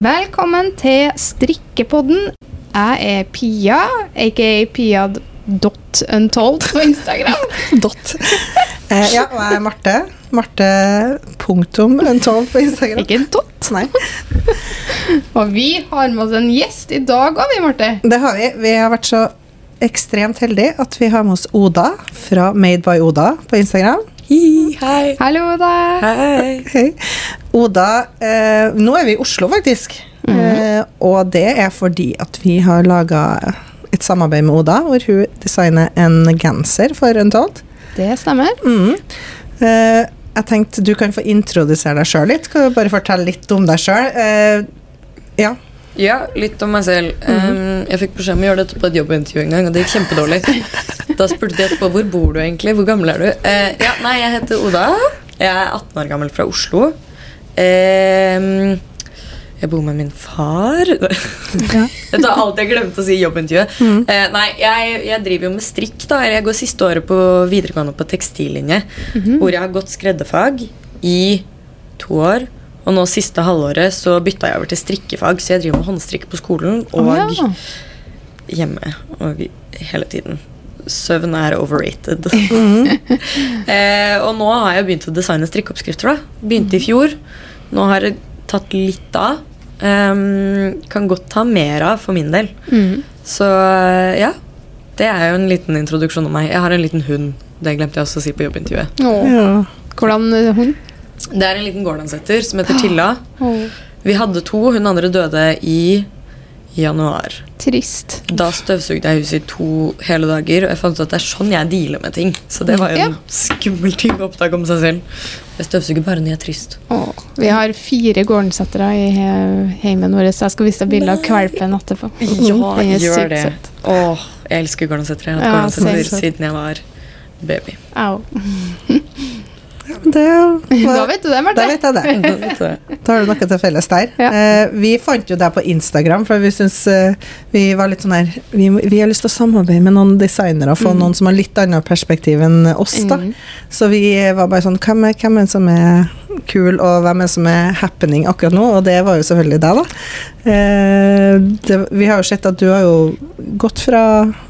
Velkommen til strikkepodden. Jeg er Pia, aka Pia.untold på Instagram. Dot. Eh, ja, og jeg er Marte. Marte punktum untold på Instagram. Ikke dot. Nei, Og vi har med oss en gjest i dag òg, vi, Marte. det har vi. Vi har vært så ekstremt heldige at vi har med oss Oda fra Made by Oda på Instagram. Hi, hei. Hallo, Oda. Hei. Hei. Oda, eh, nå er vi i Oslo faktisk. eh, og det er fordi at vi har laga et samarbeid med Oda, hvor hun designer en genser for Untold. Det stemmer. Mm. Eh, jeg tenkte du kan få introdusere deg sjøl litt. Kan du bare fortelle litt om deg sjøl? ja. Ja, litt om meg selv. Um, jeg fikk beskjed om å gjøre dette på et jobbintervju en gang, og det gikk kjempedårlig. Da spurte de etterpå hvor bor du egentlig, hvor gammel er du? Uh, ja, nei, jeg heter Oda. Jeg er 18 år gammel fra Oslo. Um, jeg bor med min far. Dette er alt jeg glemte å si i jobbintervjuet. Eh, nei, jeg, jeg driver jo med strikk. da Jeg går siste året på videregående på tekstillinje. Hvor jeg har gått skredderfag i to år. Og nå siste halvåret så bytta jeg over til strikkefag, så jeg driver med håndstrikk på skolen og oh, ja. hjemme. Og hele tiden. Søvn er overrated. eh, og nå har jeg begynt å designe strikkeoppskrifter. da Begynte i fjor. Nå har jeg tatt litt av. Um, kan godt ta mer av for min del. Mm. Så eh, ja. Det er jo en liten introduksjon om meg. Jeg har en liten hund. Det glemte jeg også å si på jobbintervjuet. Ja. Hvordan er hun? Det er en liten gårdansetter som heter Tilla. Vi hadde to. Hun andre døde i januar. trist. Da støvsugde jeg huset i to hele dager, og jeg fant ut at det er sånn jeg dealer med ting. Så det var jo en Ja. skummel ting å oppdage om seg selv. Jeg støvsuger bare når jeg er trist. Åh, vi har fire gårdensettere i he- heimen vår, så jeg skal vise deg bilde av kvalpen etterpå. Ja, gjør det. Åh, jeg elsker gårdlandsettere. Jeg har hatt ja, same. siden jeg var baby. Au. Det, Da vet du det, da Marte. vet jeg det. Da har du noe til felles der. Ja. Eh, vi fant jo deg på Instagram, for vi syns eh, vi var litt sånn her vi, vi har lyst til å samarbeide med noen designere og få noen som har litt annet perspektiv enn oss. da. Mm. Så vi var bare sånn Hvem er, hvem er som er kul, og hvem er som er happening akkurat nå? Og det var jo selvfølgelig deg, da. Eh, det, vi har jo sett at du har jo gått fra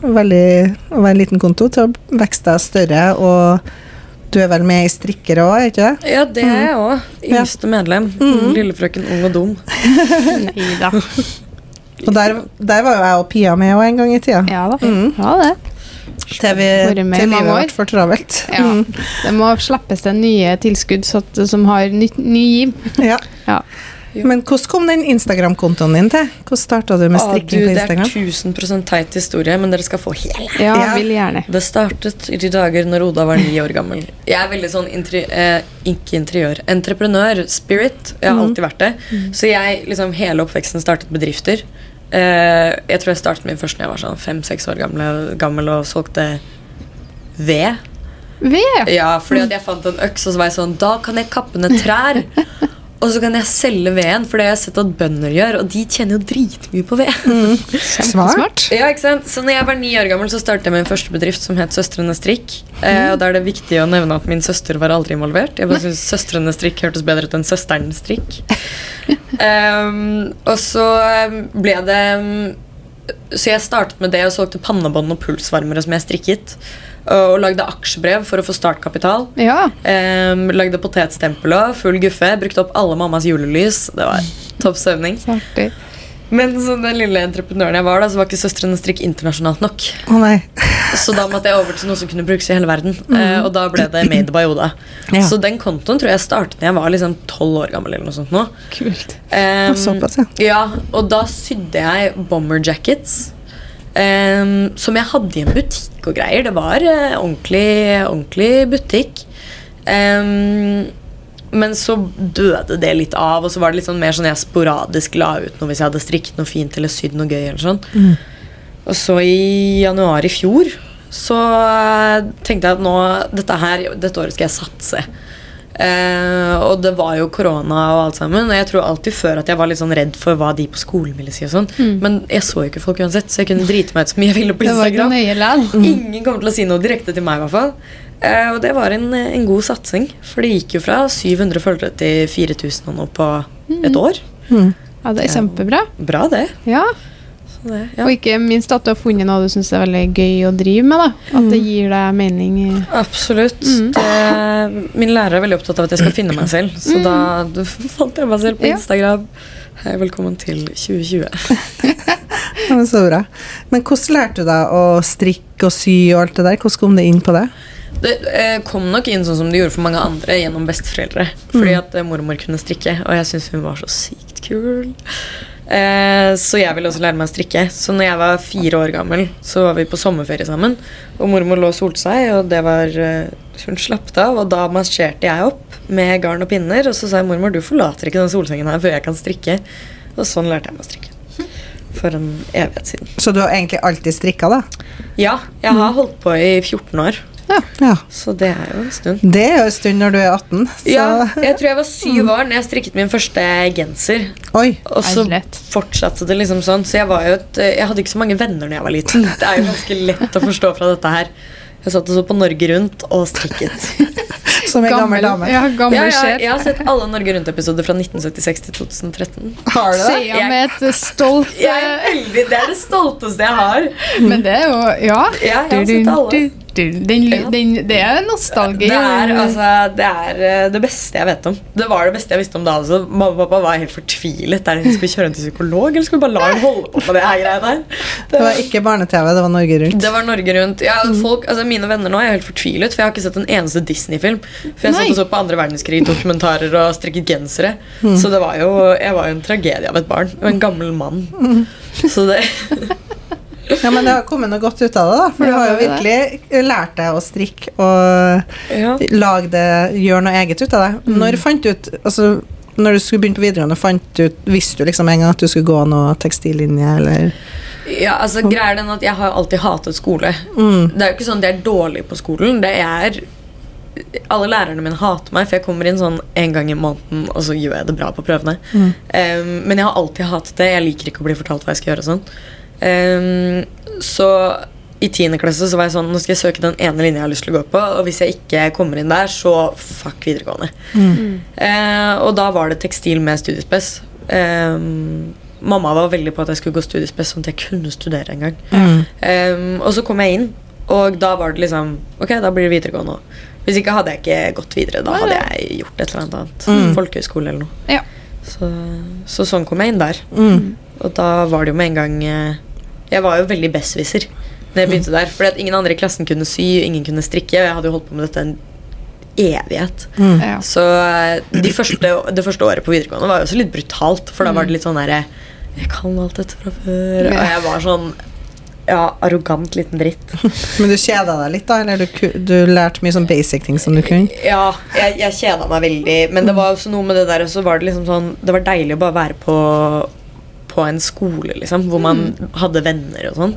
veldig, å være en liten konto til å vokse deg større, og du er vel med i Strikkere òg, ikke det? Ja, det er jeg òg. Ja. Yngste medlem. Lillefrøken ung og dum. Nei da. Og der, der var jo jeg og Pia med òg en gang i tida. Ja da. Mm. Ja, det. Til, vi, til livet ble for travelt. Ja. Mm. Det må slippes til nye tilskudd så at, som har ny, ny giv. Ja. Ja. Men hvordan kom den Instagram-kontoen din til? Hvordan starta du med strikking ah, du, på det er Instagram? 1000 teit historie, men dere skal få hele. Ja, Ja. vil gjerne. Det startet i de dager når Oda var ni år gammel. Jeg er veldig sånn interi eh, Ikke interiør. Entreprenør. Spirit. Jeg har alltid vært det. Så jeg liksom hele oppveksten startet bedrifter. Eh, jeg tror jeg startet min først da jeg var sånn fem-seks år gammel, gammel og solgte ved. Ved. Ja, fordi at jeg fant en øks, og så var jeg sånn Da kan jeg kappe ned trær. Og så kan jeg selge veden, for det har jeg sett at bønder gjør. Og de tjener jo dritmye på ved. Smart. Ja, ikke sant? Så når jeg var ni år gammel, så startet jeg med en første bedrift som het Søstrene Strikk. Eh, og da er det viktig å nevne at min søster var aldri involvert. Jeg bare syntes Søstrene Strikk hørtes bedre ut enn Søsteren Strikk. um, og så eh, ble det mm, Så jeg startet med det og solgte pannebånd og pulsvarmere som jeg strikket. Og lagde aksjebrev for å få startkapital. Ja. Um, lagde potetstempel full guffe. Brukte opp alle mammas julelys. Det var topp søvning. Men som den lille entreprenøren jeg var, da, så var ikke Søstrene Strikk internasjonalt nok. Nei. Så da måtte jeg over til noe som kunne brukes i hele verden. Eh, og da ble det Made by Oda. Ja. Så den kontoen tror jeg startet da jeg var liksom 12 år gammel. eller noe sånt nå. Kult. Um, Såpass, ja. ja, og da sydde jeg bomber ehm, som jeg hadde i en butikk og greier. Det var uh, ordentlig, ordentlig butikk. Um, men så døde det litt av, og så var det litt sånn mer sånn jeg sporadisk la ut noe hvis jeg hadde strikket noe fint eller sydd noe gøy. eller sånn. Og så i januar i fjor så eh, tenkte jeg at nå, dette her, dette året skal jeg satse. Eh, og det var jo korona og alt sammen. Og jeg tror alltid før at jeg var litt sånn redd for hva de på skolen ville si. og sånn Men jeg så jo ikke folk uansett, så jeg kunne drite meg ut så mye jeg ville på Det var ikke Instagram. Mm. Ingen kommer til å si noe direkte til meg, i hvert fall. Eh, og det var en, en god satsing. For det gikk jo fra 700 følgere til 4000 og noe på et år. Mm. Ja, det er kjempebra. Bra, det. Ja. Det ja. Og ikke minst at du har funnet noe du syns er veldig gøy å drive med. da. At det gir deg mening. Absolutt. Mm. Det, min lærer er veldig opptatt av at jeg skal finne meg selv, så da da fant jeg meg selv på Ja. Instagram. Hei, velkommen til 2020. Ja, så bra. Men hvordan lærte du deg å strikke og sy og alt det der? Hvordan kom det inn på det? Det eh, kom nok inn sånn som det gjorde for mange andre gjennom besteforeldre. Fordi at eh, mormor kunne strikke, og jeg syntes hun var så sykt kul. Eh, så jeg ville også lære meg å strikke. Så når jeg var fire år gammel, så var vi på sommerferie sammen. Og mormor lå og solte seg, og det var eh, Hun slappet av, og da marsjerte jeg opp med garn og pinner. Og så sa jeg mormor, du forlater ikke den solsengen her før jeg kan strikke. Og sånn lærte jeg meg å strikke. For en evighet siden. Så du har egentlig alltid strikka, da? Ja, jeg har holdt på i 14 år, Ja. så det er jo en stund. Det er jo en stund når du er 18. Så Ja, jeg tror jeg var syv år når jeg strikket min første genser. Oi. Og så fortsatte det liksom sånn. Så jeg var jo et Jeg hadde ikke så mange venner når jeg var liten. Det er jo ganske lett å forstå fra dette her. Jeg satt og så på Norge Rundt og strikket. Som en gammel dame. Ja, gammel Ja, ja, jeg har sett alle Norge Rundt-episoder fra 1976 til 2013. Har du det? Sier med et stolt Jeg veldig, Det er det stolteste jeg har. Men det er jo Ja. Ja, jeg har sett alle. Den, den, det er nostalgi. Det er, altså, det er eh, det beste jeg vet om. Det var det beste jeg visste om da. Altså. Mamma og pappa var helt fortvilet. Der skal vi kjøre henne til psykolog, eller skal vi bare la henne holde på med det her greiene her? Det var ikke barne-TV, det var Norge Rundt. Det var Norge Rundt. Ja, folk, altså Mine venner nå er helt fortvilet, for jeg har ikke sett en eneste Disney-film. For jeg Nei. satt og så på andre verdenskrig-dokumentarer og strikket gensere. Så det var jo, jeg var jo en tragedie av et barn. Og en gammel mann. Så det Ja, men det har kommet noe godt ut av det, da. For du har jo det virkelig lært deg å strikke og ja. lage det, gjøre noe eget ut av det. Mm. Når fant du ut Altså, når du skulle begynne på videregående, fant du visste du liksom en gang at du skulle gå noe tekstillinje, eller ja, altså greier den at jeg har alltid hatet skole. mm. Det er jo ikke sånn at jeg er dårlig på skolen. Det er alle lærerne mine hater meg, for jeg kommer inn sånn en gang i måneden, og så gjør jeg det bra på prøvene. Mm. Um, men jeg har alltid hatet det. Jeg liker ikke å bli fortalt hva jeg skal gjøre. og sånn. Um, så i 10. klasse så var jeg sånn Nå skal jeg søke den ene linja jeg har lyst til å gå på, og hvis jeg ikke kommer inn der, så fuck videregående. Mm. Uh, og da var det tekstil med studiespes. Um, mamma var veldig på at jeg skulle gå studiespes, sånn at jeg kunne studere en gang. Mm. Um, og så kom jeg inn, og da var det liksom Ok, da blir det videregående òg. Hvis ikke hadde jeg ikke gått videre. Da hadde jeg gjort et eller annet annet. Mm. Folkehøyskole eller noe. Ja. Så, så sånn kom jeg inn der. Mm. Og da var det jo med en gang eh, Jeg var jo veldig besserwisser da jeg begynte der. Fordi at ingen andre i klassen kunne sy, ingen kunne strikke. Og jeg hadde jo holdt på med dette en evighet. Mm. Ja. Så eh, de første, det første året på videregående var jo også litt brutalt. For da var det litt sånn derre Jeg kan alt dette fra før. Og jeg var sånn ja, arrogant liten dritt. Men du kjeda deg litt, da? Eller du, du lærte mye sånn basic ting som du kunne? Ja, jeg, jeg kjeda meg veldig. Men det var også noe med det der og så var det liksom sånn Det var deilig å bare være på, på en skole, liksom, hvor man hadde venner og sånn.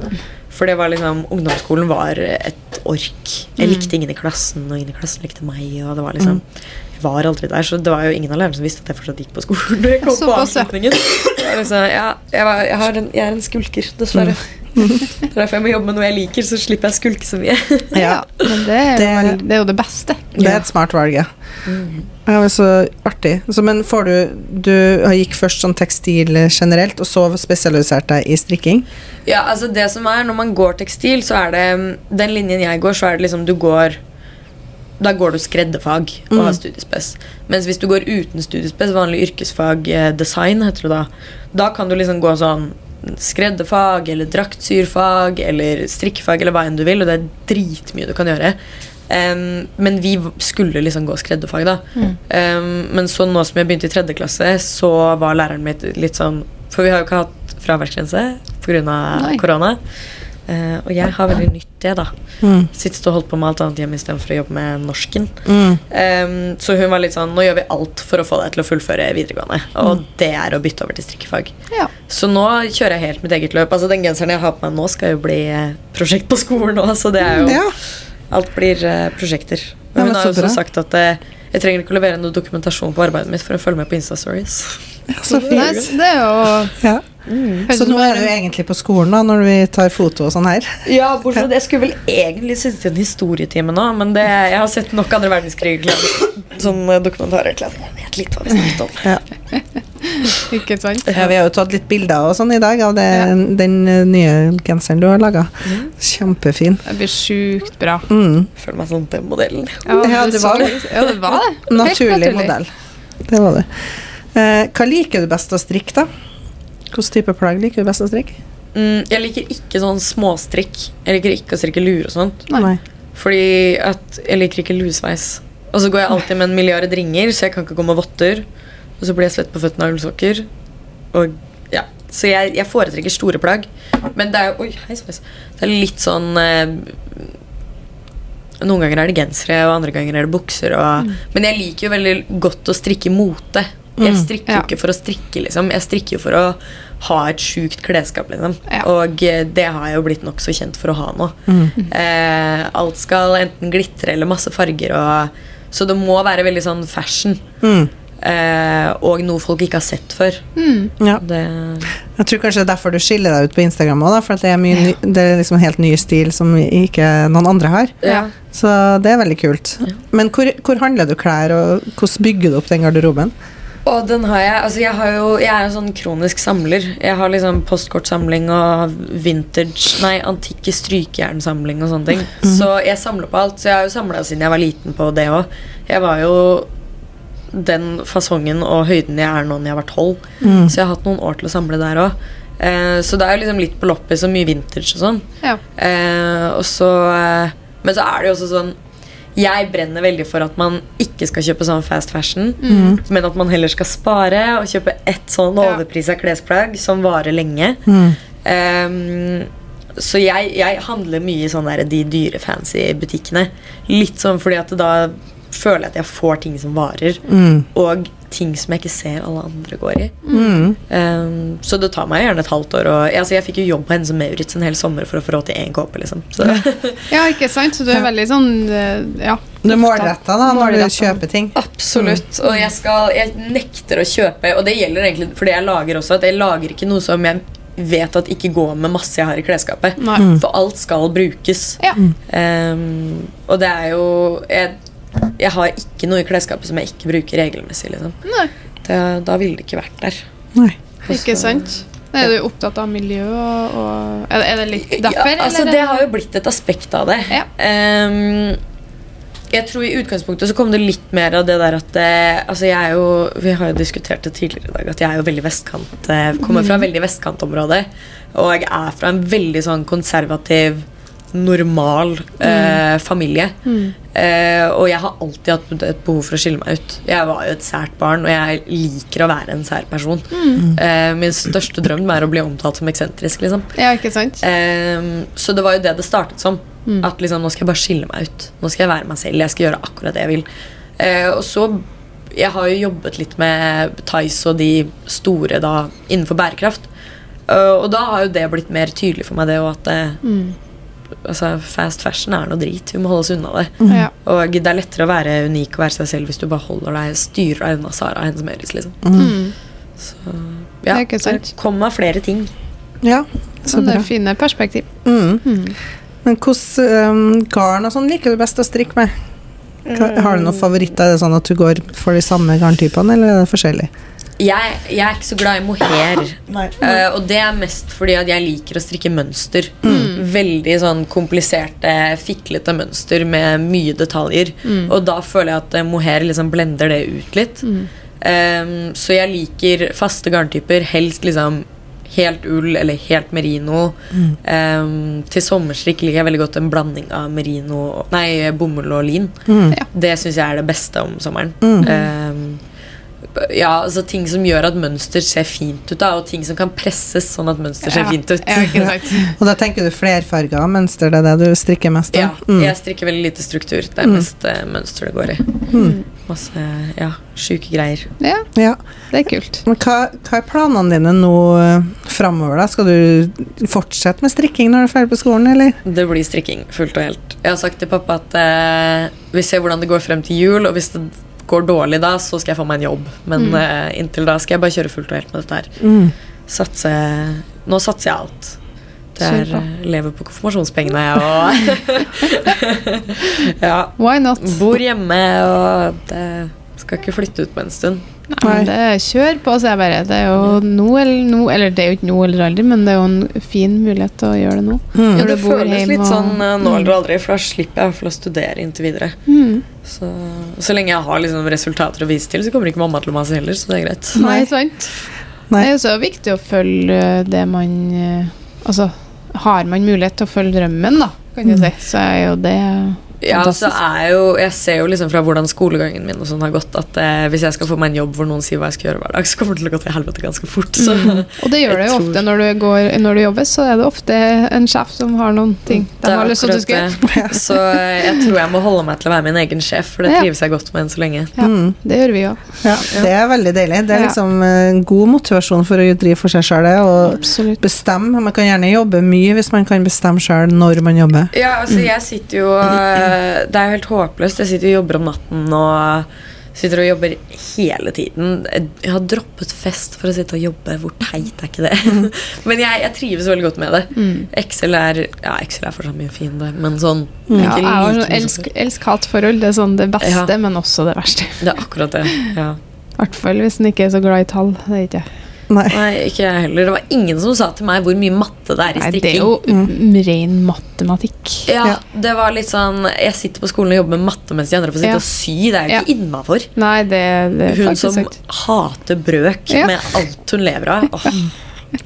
For det var liksom Ungdomsskolen var et ork. Jeg likte ingen i klassen, og ingen i klassen likte meg. Og det var liksom Jeg var aldri der, så det var jo ingen av lærerne som visste at jeg fortsatt gikk på skolen. Jeg kom på avslutningen. Liksom, ja, jeg, var, jeg, en, jeg er en skulker, dessverre. Er derfor jeg må jobbe med noe jeg liker, så slipper jeg å skulke så mye. Ja. Men det er, jo, Det- det er jo det beste. Det er et smart valg, ja. Ja, men så artig. Så, men får du Du gikk først sånn tekstil generelt, og så spesialiserte deg i strikking? Ja, altså det som er Når man går tekstil, så er det Den linjen jeg går, så er det liksom du går Da går du skredderfag og Mm. har studiespes. Mens hvis du går uten studiespes, vanlig yrkesfag eh, design, heter det da, da kan du liksom gå sånn skredderfag eller draktsyrfag eller strikkefag eller hva enn du vil, og det er dritmye du kan gjøre. Um, men vi skulle liksom gå skredderfag, da. Em, men så nå som jeg begynte i tredje klasse, så var læreren mitt litt sånn For vi har jo ikke hatt fraværsgrense pga. Korona. Eh, og jeg har veldig nytt det, da. Mm. Sittet og holdt på med alt annet hjemme istedenfor å jobbe med norsken. Mm. Um, så hun var litt sånn Nå gjør vi alt for å få deg til å fullføre videregående. Og det er å bytte over til strikkefag. Ja. Så nå kjører jeg helt mitt eget løp. Altså Den genseren jeg har på meg nå, skal jo bli eh, prosjekt på skolen òg, så det er jo Ja. Alt blir uh, prosjekter. Ja, Men men hun har jo også sagt at uh, jeg trenger ikke å levere noe dokumentasjon på arbeidet mitt for å følge med på Insta-stories. Så Nei, fint. det er jo Ja. Høres Så nå er du egentlig på skolen da, når vi tar foto og sånn her? Ja, bortsett fra det. Jeg skulle vel egentlig sittet i en historietime nå, men det, jeg har sett nok andre verdenskrig Som dokumentarer. Jeg vet litt hva vi snakket om. Ja. Ikke sant? Ja, vi har jo tatt litt bilder og sånn i dag av det, Ja. den eh, nye genseren du har laga. Kjempefin. Det blir sjukt bra. Mm. Føler meg som den modellen. Ja, det var det. Ja, det var det. Naturlig, Naturlig modell. Det var det. Eh, hva liker du best å strikke, da? Hvilken type plagg liker du best å strikke? Mm, jeg liker ikke sånn småstrikk. Jeg liker ikke å strikke luer og sånt. Nei. Fordi at jeg liker ikke luesveis. Og så går jeg alltid med en milliard ringer, så jeg kan ikke gå med votter. Og så blir jeg svett på føttene av ullsokker. Og ja, Så jeg, jeg foretrekker store plagg. Men det er jo Oi, hei sveis. Det er litt sånn eh, Noen ganger er det gensere, og andre ganger er det bukser. Og, Men jeg liker jo veldig godt å strikke mote. Jeg strikker jo Ja. ikke for å strikke, liksom. Jeg strikker jo for å ha et sjukt klesskap, liksom. Ja. Og eh, det har jeg jo blitt nokså kjent for å ha nå. Eh, alt skal enten glitre eller masse farger. Og, så det må være veldig sånn fashion. Mm. Eh, og noe folk ikke har sett før. Mm. Ja. Det, Jeg tror kanskje det er derfor du skiller deg ut på Instagram òg, for at det er, mye ny, det er liksom en helt ny stil som ikke noen andre har. ja. Så det er veldig kult. Men hvor, hvor handler du klær, og hvordan bygger du opp den garderoben? Og den har jeg Altså jeg, har jo, jeg er jo sånn kronisk samler. Jeg har liksom postkortsamling og vintage Nei, antikke strykejernsamling og sånne ting. Så jeg samler på alt. Så jeg har jo samla siden jeg var liten på det òg. Jeg var jo den fasongen og høyden jeg er nå når jeg var tolv. Mm. Så jeg har hatt noen år til å samle der òg. Eh, så det er jo liksom litt på loppis og mye vintage og sånn. Ja. Eh, og så, eh, men så er det jo også sånn Jeg brenner veldig for at man ikke skal kjøpe sånn fast fashion, men at man heller skal spare og kjøpe ett sånn overprisa klesplagg som varer lenge. Mm. Um, så jeg, jeg handler mye i sånn der, de dyre, fancy butikkene. Litt sånn fordi at da føler jeg at jeg får ting som varer, Mm. og ting som jeg ikke ser alle andre går i. Mm. Um, så det tar meg gjerne et halvt år. Og, altså, jeg fikk jo jobb på Hennes og Maurits en hel sommer for å få råd til én kåpe. Liksom. Så, ja, ikke sant? Så du er Ja. veldig sånn eh, Ja. Du er målretta da, når du kjøper ting. Absolutt. Og jeg, skal, jeg nekter å kjøpe Og det gjelder egentlig for det jeg lager også. At jeg lager ikke noe som jeg vet at ikke går med masse jeg har i klesskapet. For alt skal brukes. Ja. Um, og det er jo jeg, jeg har ikke noe i klesskapet som jeg ikke bruker regelmessig. Liksom. Det, da ville det ikke vært der. Nei. Ikke sant? Er du opptatt av miljø og, og er, det, er det litt derfor? Ja, altså, eller? det har jo blitt et aspekt av det. Ja. Um, jeg tror I utgangspunktet så kom det litt mer av det der at eh, altså jeg er jo, Vi har jo diskutert det tidligere i dag at jeg er jo veldig vestkant eh, kommer fra veldig vestkantområde. Og jeg er fra en veldig sånn konservativ, normal eh, familie. Mm. Eh, og jeg har alltid hatt et behov for å skille meg ut. Jeg var jo et sært barn, og jeg liker å være en sær person. Eh, min største drøm er å bli omtalt som eksentrisk. liksom Ja, ikke sant? Ehm, så det var jo det det startet som. Mm. At liksom, nå skal jeg bare skille meg ut. Nå skal jeg være meg selv. Jeg skal gjøre akkurat det jeg vil. Eh, og så Jeg har jo jobbet litt med Tice og de store da innenfor bærekraft. Eh, og da har jo det blitt mer tydelig for meg, det og at eh, Mm. Altså, fast fashion er noe drit. Vi må holde oss unna det. Ja. Og det er lettere å være unik og være seg selv hvis du bare holder deg styrer deg unna Sara og hennes Meris. Liksom. Mm. Så ja, det kom av flere ting. Ja, så Sånn bra. er fine perspektiv. Mm. Mm. Men hvordan um, garn og sånn liker du best å strikke med? Har du noen favoritter? Er det sånn at du går for de samme garntypene, eller er det forskjellig? Jeg, jeg er ikke så glad i mohair. Nei. Eh, og det er mest fordi at jeg liker å strikke mønster. Veldig sånn kompliserte, fiklete mønster med mye detaljer. Og da føler jeg at eh, mohair liksom blender det ut litt. Ehm, så jeg liker faste garntyper. Helst liksom helt ull eller helt merino. Ehm, til sommerstrikk liker jeg veldig godt en blanding av merino Nei, bomull og lin. Mm. Ja. Det syns jeg er det beste om sommeren. Mm. Ja, altså Ting som gjør at mønster ser fint ut, da, og ting som kan presses sånn at mønster ser Ja. fint ut. Ja. Og da tenker du flerfarga mønster, det er det du strikker mest Ja. Mm. jeg strikker veldig lite struktur. Det er Mm. mest eh, mønster det går i. Mm. Masse ja, sjuke greier. Ja, Ja. det er kult. Men hva, hva er planene dine nå uh, framover? Da? Skal du fortsette med strikking når du er ferdig på skolen, eller? Det blir strikking fullt og helt. Jeg har sagt til pappa at eh, vi ser hvordan det går frem til jul, og hvis det går dårlig da, så skal jeg få meg en jobb. Men Mm. uh, inntil da skal jeg bare kjøre fullt og helt med dette her. Mm. Satse Nå satser jeg alt. Det er eh, lever på konfirmasjonspengene og Ja. Why not? Bor hjemme og det skal ikke flytte ut på en stund. Nei, det kjør på, sier jeg bare Det er jo nå eller nå Eller det er jo ikke nå eller aldri, men det er jo en fin mulighet til å gjøre det nå. Mm. Ja, det føles litt og- sånn nå Mm. eller aldri, for da slipper jeg i hvert fall å studere inntil videre. Mm. Så, så lenge jeg har liksom resultater å vise til, så kommer ikke mamma til å mase heller, så det er greit. Nei, Nei. sant? Nei. Det er jo så viktig å følge eh, det man eh, Altså, har man mulighet til å følge drømmen, da, kan du Mm. si, så er jo det Ja, så er jo, Jeg ser jo liksom fra hvordan skolegangen min og sånn har gått, at eh, hvis jeg skal få meg en jobb hvor noen sier hva jeg skal gjøre hver dag, så kommer det til å gå til helvete ganske fort. Så. Mm. Og det gjør det jo tror- ofte når du, går, når du jobber, så er det ofte en sjef som har noen ting de er har lyst til at du skal gjøre. Så eh, jeg tror jeg må holde meg til å være min egen sjef, for det Ja. trives jeg godt med enn så lenge. Ja, Mm. det gjør vi òg. Ja, det er veldig deilig. Det er liksom eh, god motivasjon for å drive for seg sjøl og Absolutt. bestemme. Man kan gjerne jobbe mye hvis man kan bestemme sjøl når man jobber. Ja, altså jeg sitter jo eh, Det er jo helt håpløst. Jeg sitter og jobber om natten og sitter og jobber hele tiden. Jeg har droppet fest for å sitte og jobbe. Hvor teit er ikke det? Men jeg, jeg trives veldig godt med det. Mm. Excel er Ja, Excel er fortsatt mye fin, det, men sånn Ja, har like sånn elsk- elsk-hat-forhold. Det er sånn det beste, Ja. men også det verste. Det er akkurat det. Ja. I hvert fall hvis en ikke er så glad i tall. Det er ikke jeg. Nei. Nei, ikke jeg heller. Det var ingen som sa til meg hvor mye matte det er i strikking. Nei, det er jo mm. ren matematikk. Ja, Ja. det var litt sånn Jeg sitter på skolen og jobber med matte mens de andre får sitte Ja. og sy. Det er jo ikke innafor. Det er Hun som sagt. hater brøk Ja. med alt hun lever av. Oh.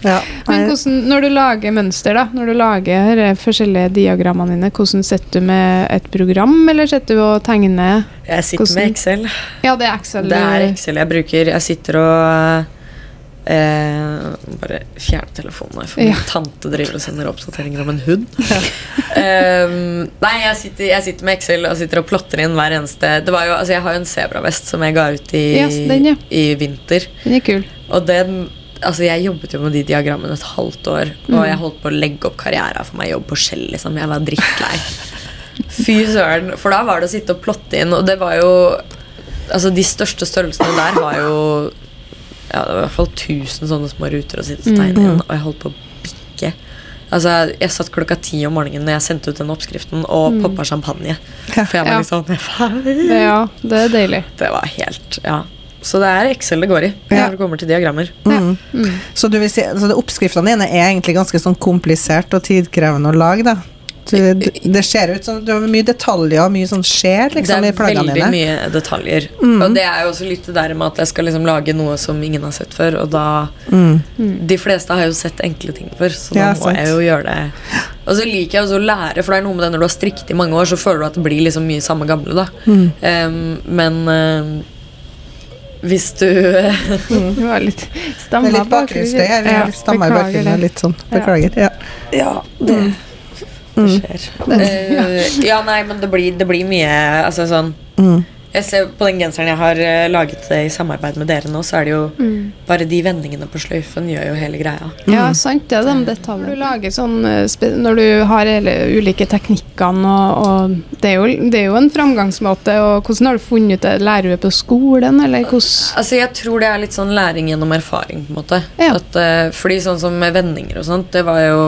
Ja. Men hvordan, når du lager mønster, da, når du lager forskjellige diagrammene dine, hvordan setter du med et program, eller setter du og tegner? jeg sitter Hvordan- med Excel. Ja, det er Excel. Det er Excel jeg bruker. Jeg sitter og eh, Bare fjerne telefonen, for Ja. min tante driver og sender oppdateringer om en hund. um, nei, jeg sitter, jeg sitter med Excel og sitter og plotter inn hver eneste Det var jo, altså Jeg har jo en sebravest som jeg ga ut i, yes, den, ja. i vinter. Den er kul. Og den Altså Jeg jobbet jo med de diagrammene et halvt år, og jeg holdt på å legge opp karriera for meg jobb på Shell. Liksom. Jeg var drittlei. Fy søren. For da var det å sitte og plotte inn, og det var jo Altså De største størrelsene der har jo Ja, det var i hvert fall 1000 sånne små ruter å sitte og tegne inn, og jeg holdt på å bikke. Altså, Jeg satt klokka ti om morgenen når jeg sendte ut den oppskriften, og poppa champagne. For jeg var Ja. litt sånn. Ja, det er deilig. Det var helt Ja. Så det er Excel det går i Ja. når det kommer til diagrammer. Mm. Så du vil si, altså oppskriftene dine er egentlig ganske sånn komplisert og tidkrevende å lage, da? Du, det, det ser ut som du har mye detaljer og mye sånn skjer liksom, i det er veldig mye detaljer. Og det er jo også litt det der med at jeg skal liksom lage noe som ingen har sett før. Og da Mm. De fleste har jo sett enkle ting før, så Ja, må sant. jeg jo gjøre det. Og så liker jeg også å lære, for det er noe med det når du har strikket i mange år, så føler du at det blir liksom mye samme gamle, da. Mm. Um, men em, hvis du Det var litt Det stamma er litt bakgrunnsstøy her. Vi litt stammer i beklager bakgrunnen. Litt sånn. Beklager. Ja. Ja, det, det skjer. Uh, ja, nei, men det blir, det blir mye Altså sånn Mm. Jeg ser På den genseren jeg har eh, laget det i samarbeid med dere nå, så er det jo bare de vendingene på sløyfen gjør jo hele greia. Ja, sant. Det er de detaljene. Du lager sånn eh, Når du har hele ulike teknikkene og, og det, er jo, det er jo en framgangsmåte. Og hvordan har du funnet ut det? Lærer du det på skolen, eller hvordan Altså Jeg tror det er litt sånn læring gjennom erfaring. på en måte Ja. at, Fordi sånn som med vendinger og sånt, det var jo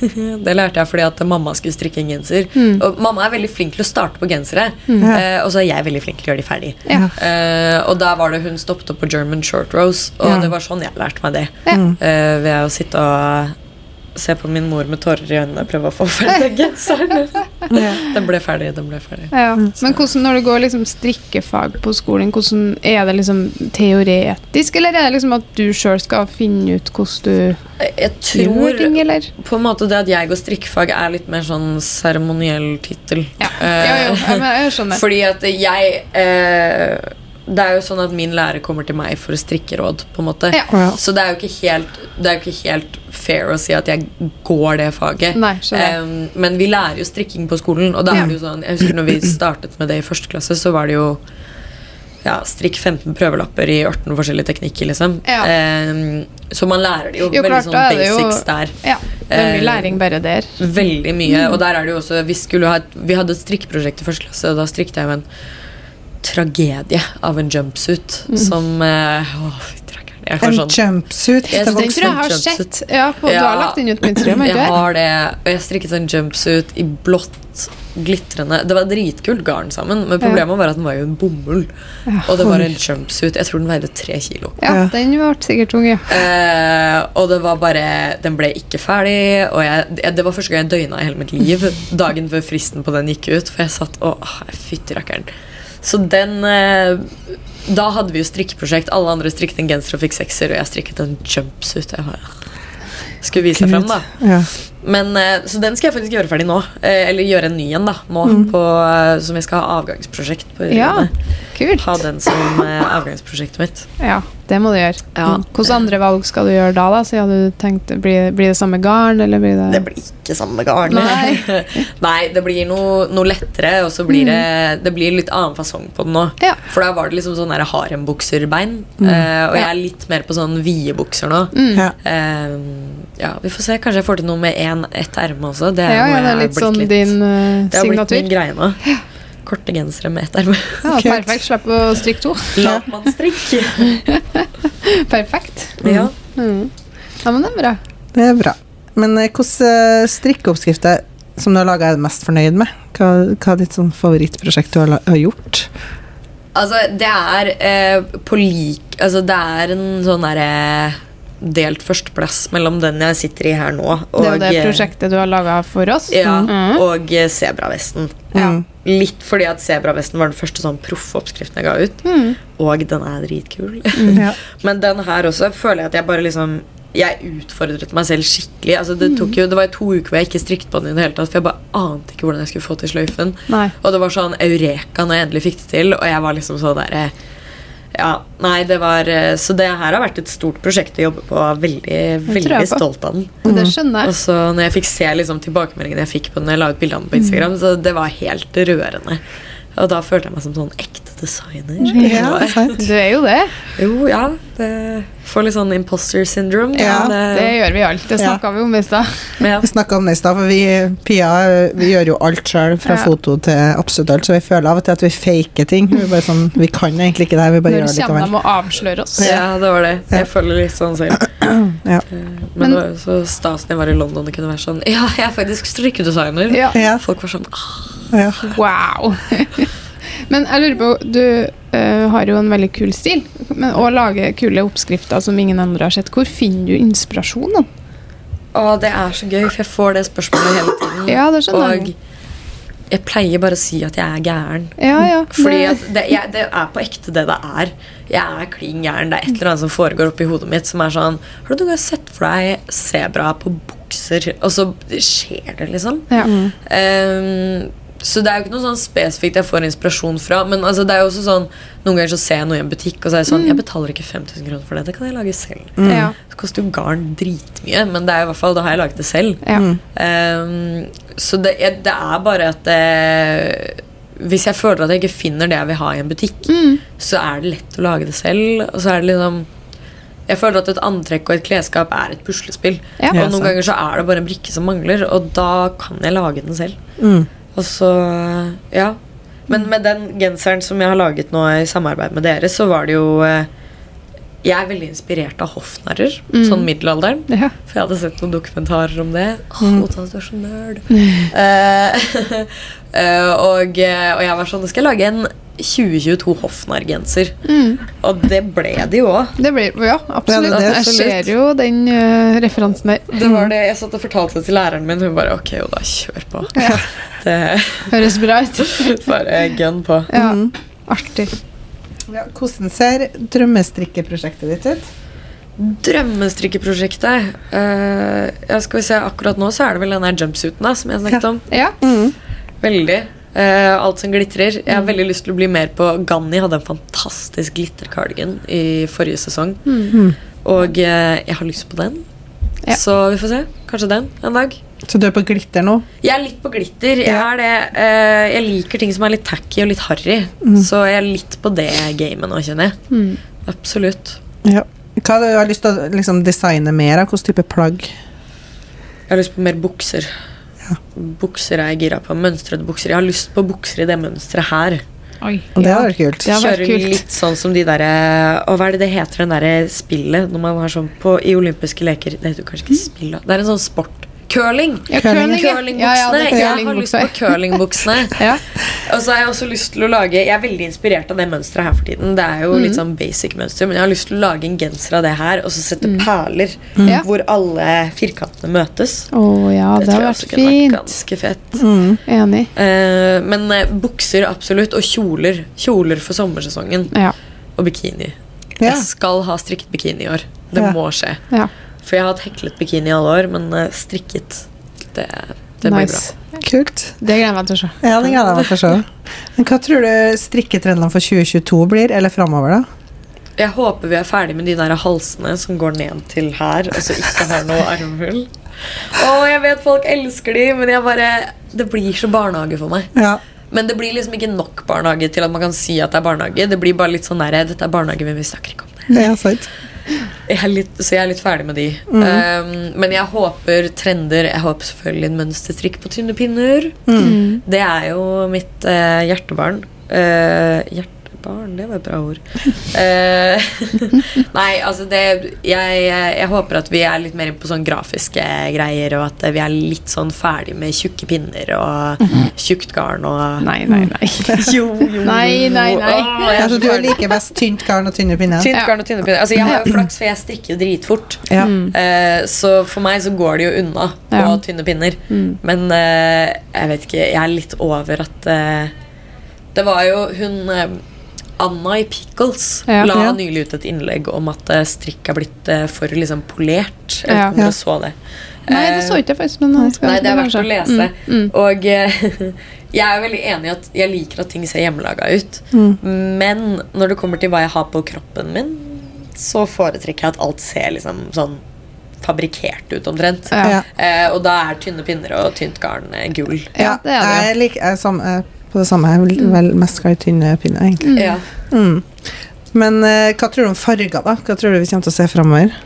Det lærte jeg fordi at mamma skulle strikke en genser. Mm. Og mamma er veldig flink til å starte på gensere, eh, og så er jeg veldig flink til å gjøre de ferdig. Ja. Eh, og da var det hun stoppet opp på German short rose, og Ja. det var sånn jeg lærte meg det. Ja. Eh, ved å sitte og se på min mor med tårer i øynene og prøve å få ferdig den genseren. Den ble ferdig, den ble ferdig. Ja. Men hvordan, når du går liksom strikkefag på skolen, hvordan er det liksom teoretisk, eller er det liksom at du sjøl skal finne ut hvordan du Jeg tror ting, eller? på en måte det at jeg går strikkefag, er litt mer sånn seremoniell tittel. Ja. Eh, Ja, jo, jeg, jeg skjønner. Fordi at jeg eh, Det er jo sånn at min lærer kommer til meg for å strikke råd. på en måte. Ja. Så det er jo ikke helt Det er jo ikke helt fair å si at jeg går det faget. Nei, um, men vi lærer jo strikking på skolen, og da Ja. er det jo sånn Jeg husker når vi startet med det i første klasse, så var det jo ja, strikk 15 prøvelapper i 18 forskjellige teknikker, liksom. Ja. Um, så man lærer det jo, Jo, veldig klart, sånn basics det jo- der. Ja, det er mye læring bare der. Veldig mye. Og der er det jo også Vi, ha et, vi hadde et strikkeprosjekt i første klasse, og da strikket jeg jo en tragedie av en jumpsuit som eh, Å. Jeg En sånn jumpsuit Jeg til Den tror jeg har sett. Ja, på, Du har lagt den ut på Instagram? Jeg det? har det, og jeg strikket en jumpsuit i blått, glitrende Det var dritkult garn sammen, men problemet var at den var jo en bomull. Og det var en jumpsuit. Jeg tror den veide tre kilo. Ja, Ja. den ble sikkert tung, ja. Eh, og det var bare Den ble ikke ferdig. Og jeg, det var første gang jeg døgna i hele mitt liv dagen før fristen på den gikk ut. For jeg satt og åh, Fytti rakkeren. Så den eh, Da hadde vi jo strikkeprosjekt. Alle andre strikket en genser og fikk sekser, og jeg strikket en jumpsuit. Jeg skulle vise frem, da. Ja. Men, eh, så den skal jeg faktisk gjøre ferdig nå. Eh, eller gjøre en ny en, da. Nå, Mm. på, eh, som jeg skal ha avgangsprosjekt på. Ja, kult. Ha den som avgangsprosjektet mitt. Ja, det må du gjøre. Ja. Mm. Hvilke andre valg skal du gjøre da? da? Siden du tenkte, blir, blir det samme garn, eller blir det Det blir ikke samme garn. Nei. Nei, det blir noe, noe lettere, og så blir det, det blir litt annen fasong på den nå. Ja. For da var det liksom sånn harembukserbein. Mm. Eh, og jeg er litt mer på sånn vide bukser nå. Ja. Eh, ja, vi får se. Kanskje jeg får til noe med en, ett erme også. Det er, Ja, ja, det er litt sånn litt- din uh, Det har blitt min greie nå. Korte gensere med ett erme. Ja, perfekt. Slapp å strikke to. Latmannsstrikk. Perfekt. ja. Mm. Ja, men det er bra. Det er bra. Men eh, hvilke strikkeoppskrifter som du har laga, er du mest fornøyd med? Hva, hva er ditt sånn favorittprosjekt du har, har gjort? Altså, det er eh, på lik Altså, det er en sånn derre delt førsteplass mellom den jeg sitter i her nå, og, Det er jo det eh, prosjektet du har laga for oss. Ja, Mm. og eh, sebravesten. Ja. Mm. Litt fordi at sebravesten var den første sånn proffoppskriften jeg ga ut. Mm. Og den er dritkul. Ja. Men den her også føler jeg at jeg bare liksom Jeg utfordret meg selv skikkelig. Altså det, tok jo, det var to uker hvor jeg ikke strikket på den i det hele tatt, for jeg bare ante ikke hvordan jeg skulle få til sløyfen. Nei. Og det var sånn eureka når jeg endelig fikk det til, og jeg var liksom så der eh, Ja, nei, det var eh, Så det her har vært et stort prosjekt å jobbe på. Veldig, veldig stolt av den. Mm. det skjønner jeg. Og så når jeg fikk se liksom, tilbakemeldingene jeg fikk på den jeg la ut bildene på Instagram, så det var helt rørende. Og da følte jeg meg som sånn ekte designer. Ja, sant. Du er jo det. Jo, ja. Det får litt sånn imposter syndrome. Ja, Det, Det gjør vi alt. Det Ja. snakka vi om i stad. ja. Vi snakka om det i stad, for vi, Pia vi gjør jo alt sjøl, fra Ja. foto til absolutt alt, så vi føler av og til at vi faker ting. Vi, bare sånn, vi kan egentlig ikke det her, vi bare Når gjør det kommer likevel. de og avslører oss? ja, det var det. Jeg føler litt sånn selv. Ja. Eh, Men, Men- det var jo så stas når jeg var i London og kunne være sånn Ja, jeg er faktisk strikkedesigner. Ja. Ja, Folk var sånn ah, ja. Wow. Men jeg lurer på, du uh, har jo en veldig kul stil, men, og lager kule oppskrifter som ingen andre har sett. Hvor finner du inspirasjonen? Å, det er så gøy, for jeg får det spørsmålet hele tiden. Ja, det skjønner jeg. Og jeg pleier bare å si at jeg er gæren. Ja, ja. Fordi det- at det, jeg, det er på ekte det det er. Jeg er klin gæren. Det er et eller annet som foregår oppi hodet mitt som er sånn Har du noen gang sett for deg sebra på bukser? Og så skjer det, liksom. ja. Ehm, så det er jo ikke noe sånn spesifikt jeg får inspirasjon fra. Men altså, det er jo også sånn noen ganger så ser jeg noe i en butikk, og så er jeg sånn Jeg betaler ikke 5000 kroner for det. Det kan jeg lage selv. ja. Det koster jo garn dritmye, men det er i hvert fall, da har jeg laget det selv. ja. Um, så det, det er bare at det, Hvis jeg føler at jeg ikke finner det jeg vil ha i en butikk, Mm. så er det lett å lage det selv. Og så er det liksom Jeg føler at et antrekk og et klesskap er et puslespill. Ja. Og noen ganger så er det bare en brikke som mangler, og da kan jeg lage den selv. Mm. Og så Ja. Men med den genseren som jeg har laget nå i samarbeid med dere, så var det jo eh, Jeg er veldig inspirert av hoffnarrer. Mm. Sånn middelalderen. ja. For jeg hadde sett noen dokumentarer om det. Åh, Mm. Otas, du er så nerd. Eh, Uh, og, og jeg var sånn Nå skal jeg lage en 2022 hoffnargenser. Mm. Og det ble de jo òg. Det blir Ja, absolutt. Ja, det jeg ser jo den uh, referansen der. Det var det Jeg satt og fortalte det til læreren min, hun bare Ok, jo da, kjør på. Ja. Det Høres bra ut. Bare gun på. Ja. Mm. Artig. Ja, hvordan ser drømmestrikkeprosjektet ditt ut? Drømmestrikkeprosjektet uh, Ja, skal vi se, Akkurat nå så er det vel den der jumpsuiten da, som jeg snakket om. Ja. Mm. Veldig. Eh, alt som glitrer. Jeg har veldig lyst til å bli mer på Ganni hadde en fantastisk glittercardigan i forrige sesong. Mm. Og uh, jeg har lyst på den. Ja. Så vi får se. Kanskje den en dag. Så du er på glitter nå? Jeg er litt på glitter. Jeg, er det, uh, jeg liker ting som er litt tacky og litt harry. Så jeg er litt på det gamet nå, kjenner jeg. Mm. Absolutt. Ja. Hva har du lyst til å liksom, designe mer av? Hvilken type plagg? Jeg har lyst på mer bukser. Ja. Bukser er jeg gira på. Mønstrede bukser. Jeg har lyst på bukser i det mønsteret her. Oi, det hadde vært kult. Kjøre litt sånn som de derre Og hva er det det heter, den derre spillet når man har sånn på I olympiske leker Det heter kanskje ikke spill, da. Det er en sånn sport. Curling! Ja, Curling. curling, ja. Ja, Curlingbuksene. det jeg har lyst på curlingbuksene. Ja. Og så har jeg også lyst til å lage Jeg er veldig inspirert av det mønsteret her for tiden. Det er jo Mm. litt sånn basic mønster, men jeg har lyst til å lage en genser av det her og så sette perler Mm. Hvor alle firkantene møtes. Oh, ja, det tror jeg også kunne vært ganske fett. Mm. Enig. Uh, men uh, bukser absolutt, og kjoler. Kjoler for sommersesongen. Ja. Og bikini. Jeg skal ha strikket bikini i år. Det må skje. ja. For jeg har hatt heklet bikini i alle år, men eh, strikket Det, det blir bra. Kult. Det gleder jeg meg til å se. Ja, det gleder jeg meg til å se. Men hva tror du strikketrendene for 2022 blir, eller framover, da? Jeg håper vi er ferdig med de der halsene som går ned til her, og så ikke har noe armhull. Å, jeg vet folk elsker de, men jeg bare Det blir så barnehage for meg. Ja. Men det blir liksom ikke nok barnehage til at man kan si at det er barnehage. Det blir bare litt sånn der, Dette er barnehage, men vi snakker ikke om det. Det er sant. Jeg er litt, så jeg er litt ferdig med de. Um, men jeg håper trender Jeg håper selvfølgelig en mønsterstrikk på tynne pinner. Mm. Det er jo mitt uh, hjertebarn. Eh, hjertebarn, det var et bra ord. Eh, nei, altså det jeg, jeg håper at vi er litt mer på sånn grafiske greier, og at vi er litt sånn ferdig med tjukke pinner og tjukt garn og Nei, nei, nei. Jo, jo, Nei, nei, nei. Åh, Altså, du liker best tynt garn og tynne pinner? Tynt Ja. garn og tynne pinner. Altså, jeg har jo flaks, for jeg strikker jo dritfort. Ja. Uh, så for meg så går det jo unna på Ja. tynne pinner. Mm. Men uh, jeg vet ikke, jeg er litt over at uh, Det var jo hun Anna i Pickles Ja. la Ja. nylig ut et innlegg om at eh, strikk er blitt eh, for liksom polert. Jeg vet Ja. ikke om dere så det. Nei, det så ikke jeg faktisk. Men Nei, det er verdt å lese. Mm, mm. Og eh, jeg er veldig enig i at jeg liker at ting ser hjemmelaga ut. Mm. Men når det kommer til hva jeg har på kroppen min, så foretrekker jeg at alt ser liksom sånn fabrikkert ut omtrent. Ja. Eh, og da er tynne pinner og tynt garn gull. Ja, det er det. Jeg liker jeg som, jeg på det samme. Jeg vil vel mest skal i tynne pinner, egentlig. Mm. Ja. Mm. Men eh, hva tror du om farger, da? Hva tror du vi kommer til å se framover?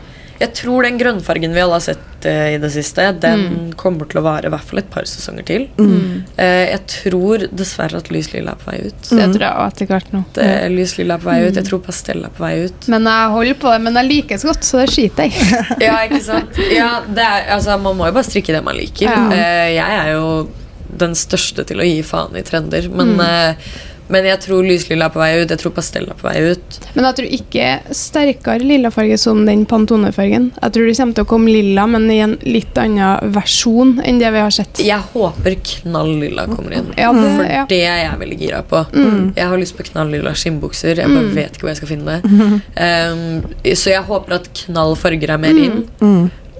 Jeg tror den grønnfargen vi alle har sett eh, i det siste, den Mm. kommer til å vare i hvert fall et par sesonger til. Mm. Eh, jeg tror dessverre at lys lilla er på vei ut. Det tror jeg etter hvert nå. Det, lys lilla er på vei ut. Jeg tror pastell er på vei ut. Men jeg holder på det, men jeg liker så godt, så det skiter jeg i. Ja, ikke sant? Ja, det er, altså, man må jo bare strikke det man liker. Ja. Eh, jeg er jo den største til å gi faen i trender, men, Mm. eh, men jeg tror lyslilla er på vei ut. Jeg tror pastell er på vei ut. Men jeg tror ikke sterkere lillafarge som den Pantone-fargen. Jeg tror det kommer til å komme lilla, men i en litt annen versjon enn det vi har sett. Jeg håper knall lilla kommer inn. Ja, det, For ja. det er jeg veldig gira på. Mm. Jeg har lyst på knall lilla skinnbukser. Jeg bare vet ikke hvor jeg skal finne det. Um, så jeg håper at knall farger er mer inn.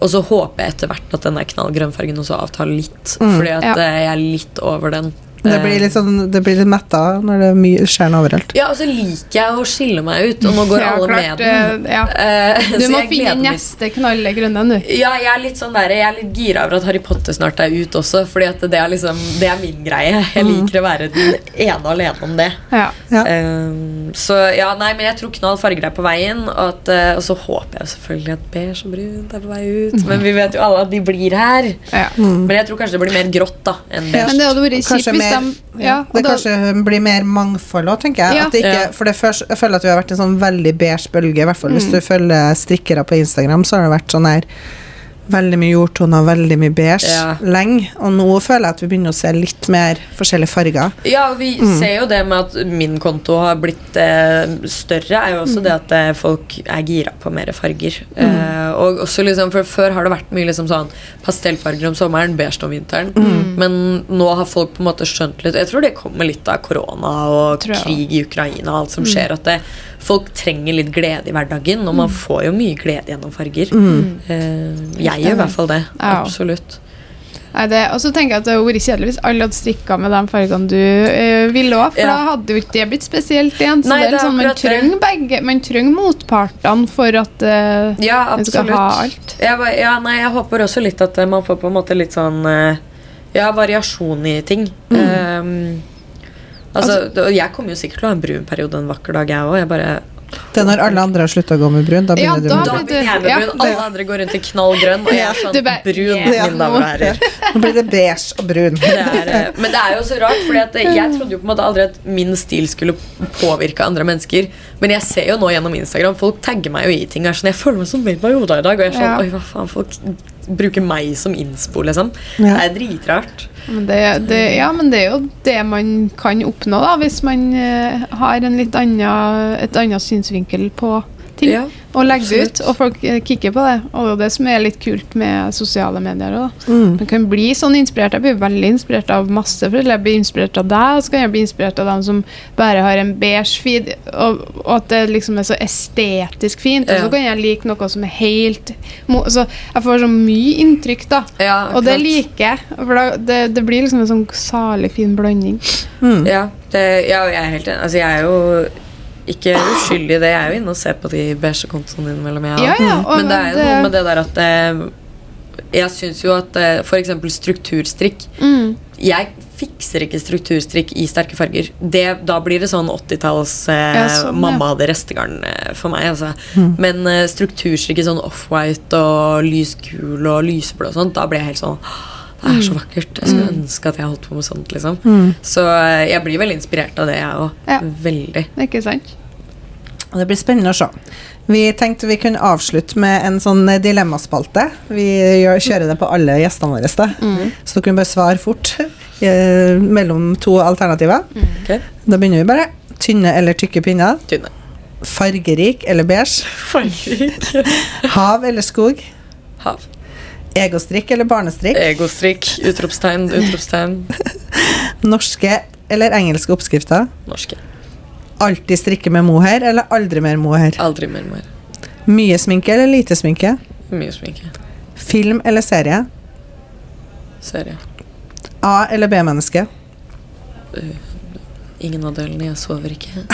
Og så håper jeg etter hvert at den knallgrønnfargen knall grønnfargen også avtar litt. Mm. Fordi at Ja. eh, jeg er litt over den. Det blir litt, sånn, det blir litt metta når det mye skjer overalt. Ja, og så liker jeg å skille meg ut, og nå går Ja, alle klart, med den. eh, ja. Du må finne neste knalle grønne, du. Ja, jeg er litt sånn der, jeg er litt gira over at Harry Potter snart er ut også. Fordi at det er liksom Det er min greie. Jeg liker å være den ene alene om det. Ja. Ja. Um, så ja, nei, men jeg tror knall farger er på veien. Og, at, eh, og så håper jeg selvfølgelig at beige og brunt er på vei ut. Men vi vet jo alle at de blir her. ja. Men jeg tror kanskje det blir mer grått da enn Ja. beige. Men det hadde vært kjipt hvis mer- de ja, og Det da- kanskje blir mer mangfold òg, tenker jeg. Ja. At det ikke, For det først, jeg føler at vi har vært en sånn veldig beige bølge. I hvert fall hvis Mm. du følger strikkere på Instagram, så har det vært sånn her Veldig mye jordtoner, veldig mye beige Ja. lenge. Og nå føler jeg at vi begynner å se litt mer forskjellige farger. Ja, vi ser jo det med at min konto har blitt eh, større, er jo også det at eh, folk er gira på mer farger. Eh, og også liksom, for Før har det vært mye liksom sånn pastellfarger om sommeren, beige om vinteren. Men nå har folk på en måte skjønt litt Jeg tror det kommer litt av korona og krig i Ukraina og alt som skjer. At det, folk trenger litt glede i hverdagen, og man får jo mye glede gjennom farger. Eh, jeg gjør i hvert fall det. Absolutt. Og så tenker jeg at det hadde vært kjedelig hvis alle hadde strikka med de fargene du eh, ville òg, for Ja. da hadde jo ikke det blitt spesielt igjen. Så Nei, det er liksom, man trenger begge Man trenger motpartene for at eh, Ja, man skal ha alt. Jeg, ja, nei, jeg håper også litt at man får på en måte litt sånn Ja, variasjon i ting. Mm. Um, altså, og jeg kommer jo sikkert til å ha en brun periode en vakker dag, jeg òg. Jeg bare Det er når alle andre har slutta å gå med brun. Da Ja, begynner da du med brun. jeg med Ja. brun. Alle andre går rundt i knallgrønn, og jeg er sånn bare, brun, yeah. mine damer og herrer. Nå blir det beige og brun. Det er, eh, men det er jo så rart, for jeg trodde jo på en måte aldri at min stil skulle påvirke andre mennesker. Men jeg ser jo nå gjennom Instagram, folk tagger meg jo i ting. Jeg, sånn, jeg føler meg som Babe Yoda i dag. Og jeg er sånn, Ja. oi, hva faen, folk bruker meg som innspo, liksom. Ja. Det er dritrart. Men det, det, ja, men det er jo det man kan oppnå, da, hvis man eh, har litt annen, et annet synsvinkel på ting. Ja, og legge det ut, og folk eh, kikker på det. Og det er det som er litt kult med sosiale medier. også. Mm. Man kan bli sånn inspirert. Jeg blir veldig inspirert av masse foreldre. Jeg blir inspirert av deg, og så kan jeg bli inspirert av dem som bare har en beige feed, og, og at det liksom er så estetisk fint. Og så kan jeg like noe som er helt Så jeg får så mye inntrykk, da. Ja, Og det liker jeg. For da, det, det blir liksom en sånn salig fin blanding. Mm. Ja, det, ja, jeg er helt enig. Altså, jeg er jo ikke uskyldig i det. Jeg er jo inne og ser på de beige kontoene dine mellom jeg Ja, ja, og Men det er jo noe med det der at eh, Jeg syns jo at f.eks. for eksempel strukturstrikk mm, Jeg fikser ikke strukturstrikk i sterke farger. Det, da blir det sånn 80-talls eh, Ja, sånn, ja. mamma hadde restegarn eh, for meg. Altså. Mm. Men eh, strukturstrikk i sånn offwhite og lysgul og lyseblå og sånt, da blir jeg helt sånn Det er så vakkert. Jeg skulle ønske at jeg holdt på med sånt. liksom Mm. Så eh, jeg blir veldig inspirert av det, jeg òg. Ja. Veldig. Ikke sant? Og Det blir spennende å se. Vi tenkte vi kunne avslutte med en sånn dilemmaspalte. Vi kjører det på alle gjestene våre. Da. Mm. Så dere kan bare svare fort eh, mellom to alternativer. Ok. Da begynner vi bare. Tynne eller tykke pinner? Tynne. Fargerik eller beige? Fargerik. Hav eller skog? Hav. Egostrikk eller barnestrikk? Egostrikk. Utropstegn. Utropstegn. Norske eller engelske oppskrifter? Norske. Alltid strikke med mohair eller aldri mer mohair? Aldri mer mohair. Mye sminke eller lite sminke? Mye sminke. Film eller serie? Serie. A- eller B-menneske? Ingen av delene. Jeg sover ikke.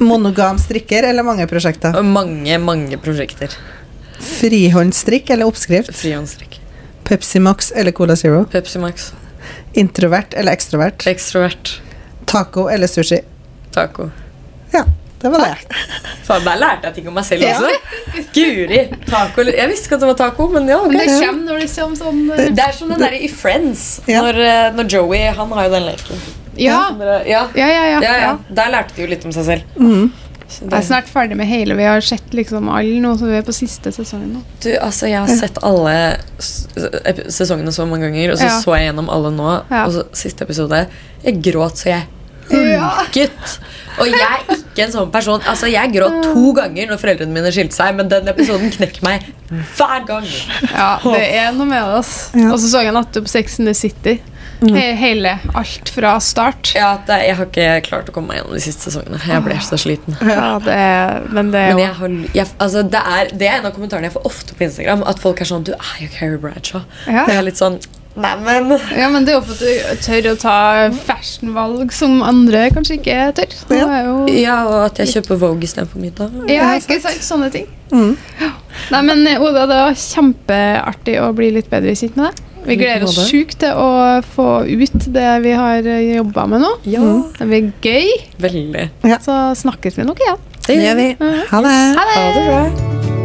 Monogam strikker eller mange prosjekter? Mange, mange prosjekter. Frihåndstrikk eller oppskrift? Frihåndstrikk. Pepsi Max eller Cola Zero? Pepsi Max. Introvert eller ekstrovert? Ekstrovert. Taco eller sushi? Taco. Ja, det var det. Faen, Der lærte jeg ting om meg selv Ja. også. Guri. Taco eller Jeg visste ikke at det var taco, men ja. Men det kommer når det kommer sånn uh... Det er som den derre i Friends. Ja. Når, eh, når Joey Han har jo den leken. Ja. Ja. Ja, Ja, ja, ja. ja, ja. Der lærte de jo litt om seg selv. Mm. Jeg er snart ferdig med hele. Vi har sett liksom alle nå, så vi er på siste sesongen nå. du, altså, jeg har sett alle sesongene så mange ganger, og så Ja. så jeg gjennom alle nå. Ja. Og så siste episode Jeg gråt så jeg Ja. Hulket. Og jeg er ikke en sånn person. Altså, Jeg gråt to ganger når foreldrene mine skilte seg, men den episoden knekker meg hver gang. Ja, det er noe med oss. Og så så jeg nettopp Sex in the City. He hele, alt fra start. Ja, det, Jeg har ikke klart å komme meg gjennom de siste sesongene. Jeg ble så sliten. Ja, det men det er jo jeg har, jeg, altså, det, er, det er en av kommentarene jeg får ofte på Instagram. At folk er sånn Du er jo Carrie Bradshaw. ja. Det er litt sånn Neimen ja, men det er jo for at du tør å ta fashionvalg som andre kanskje ikke tør. Ja. er jo Ja, og at jeg kjøper Vogue istedenfor middag. Ja, ikke sant? Sånne ting. Mm. Nei, men eh, Oda, det var kjempeartig å bli litt bedre kjent med deg. Vi gleder oss sjukt til å få ut det vi har jobba med nå. Ja, Det blir gøy. veldig. Så snakkes vi nok igjen. Det gjør vi. Ha det. Ha det! Ha det bra.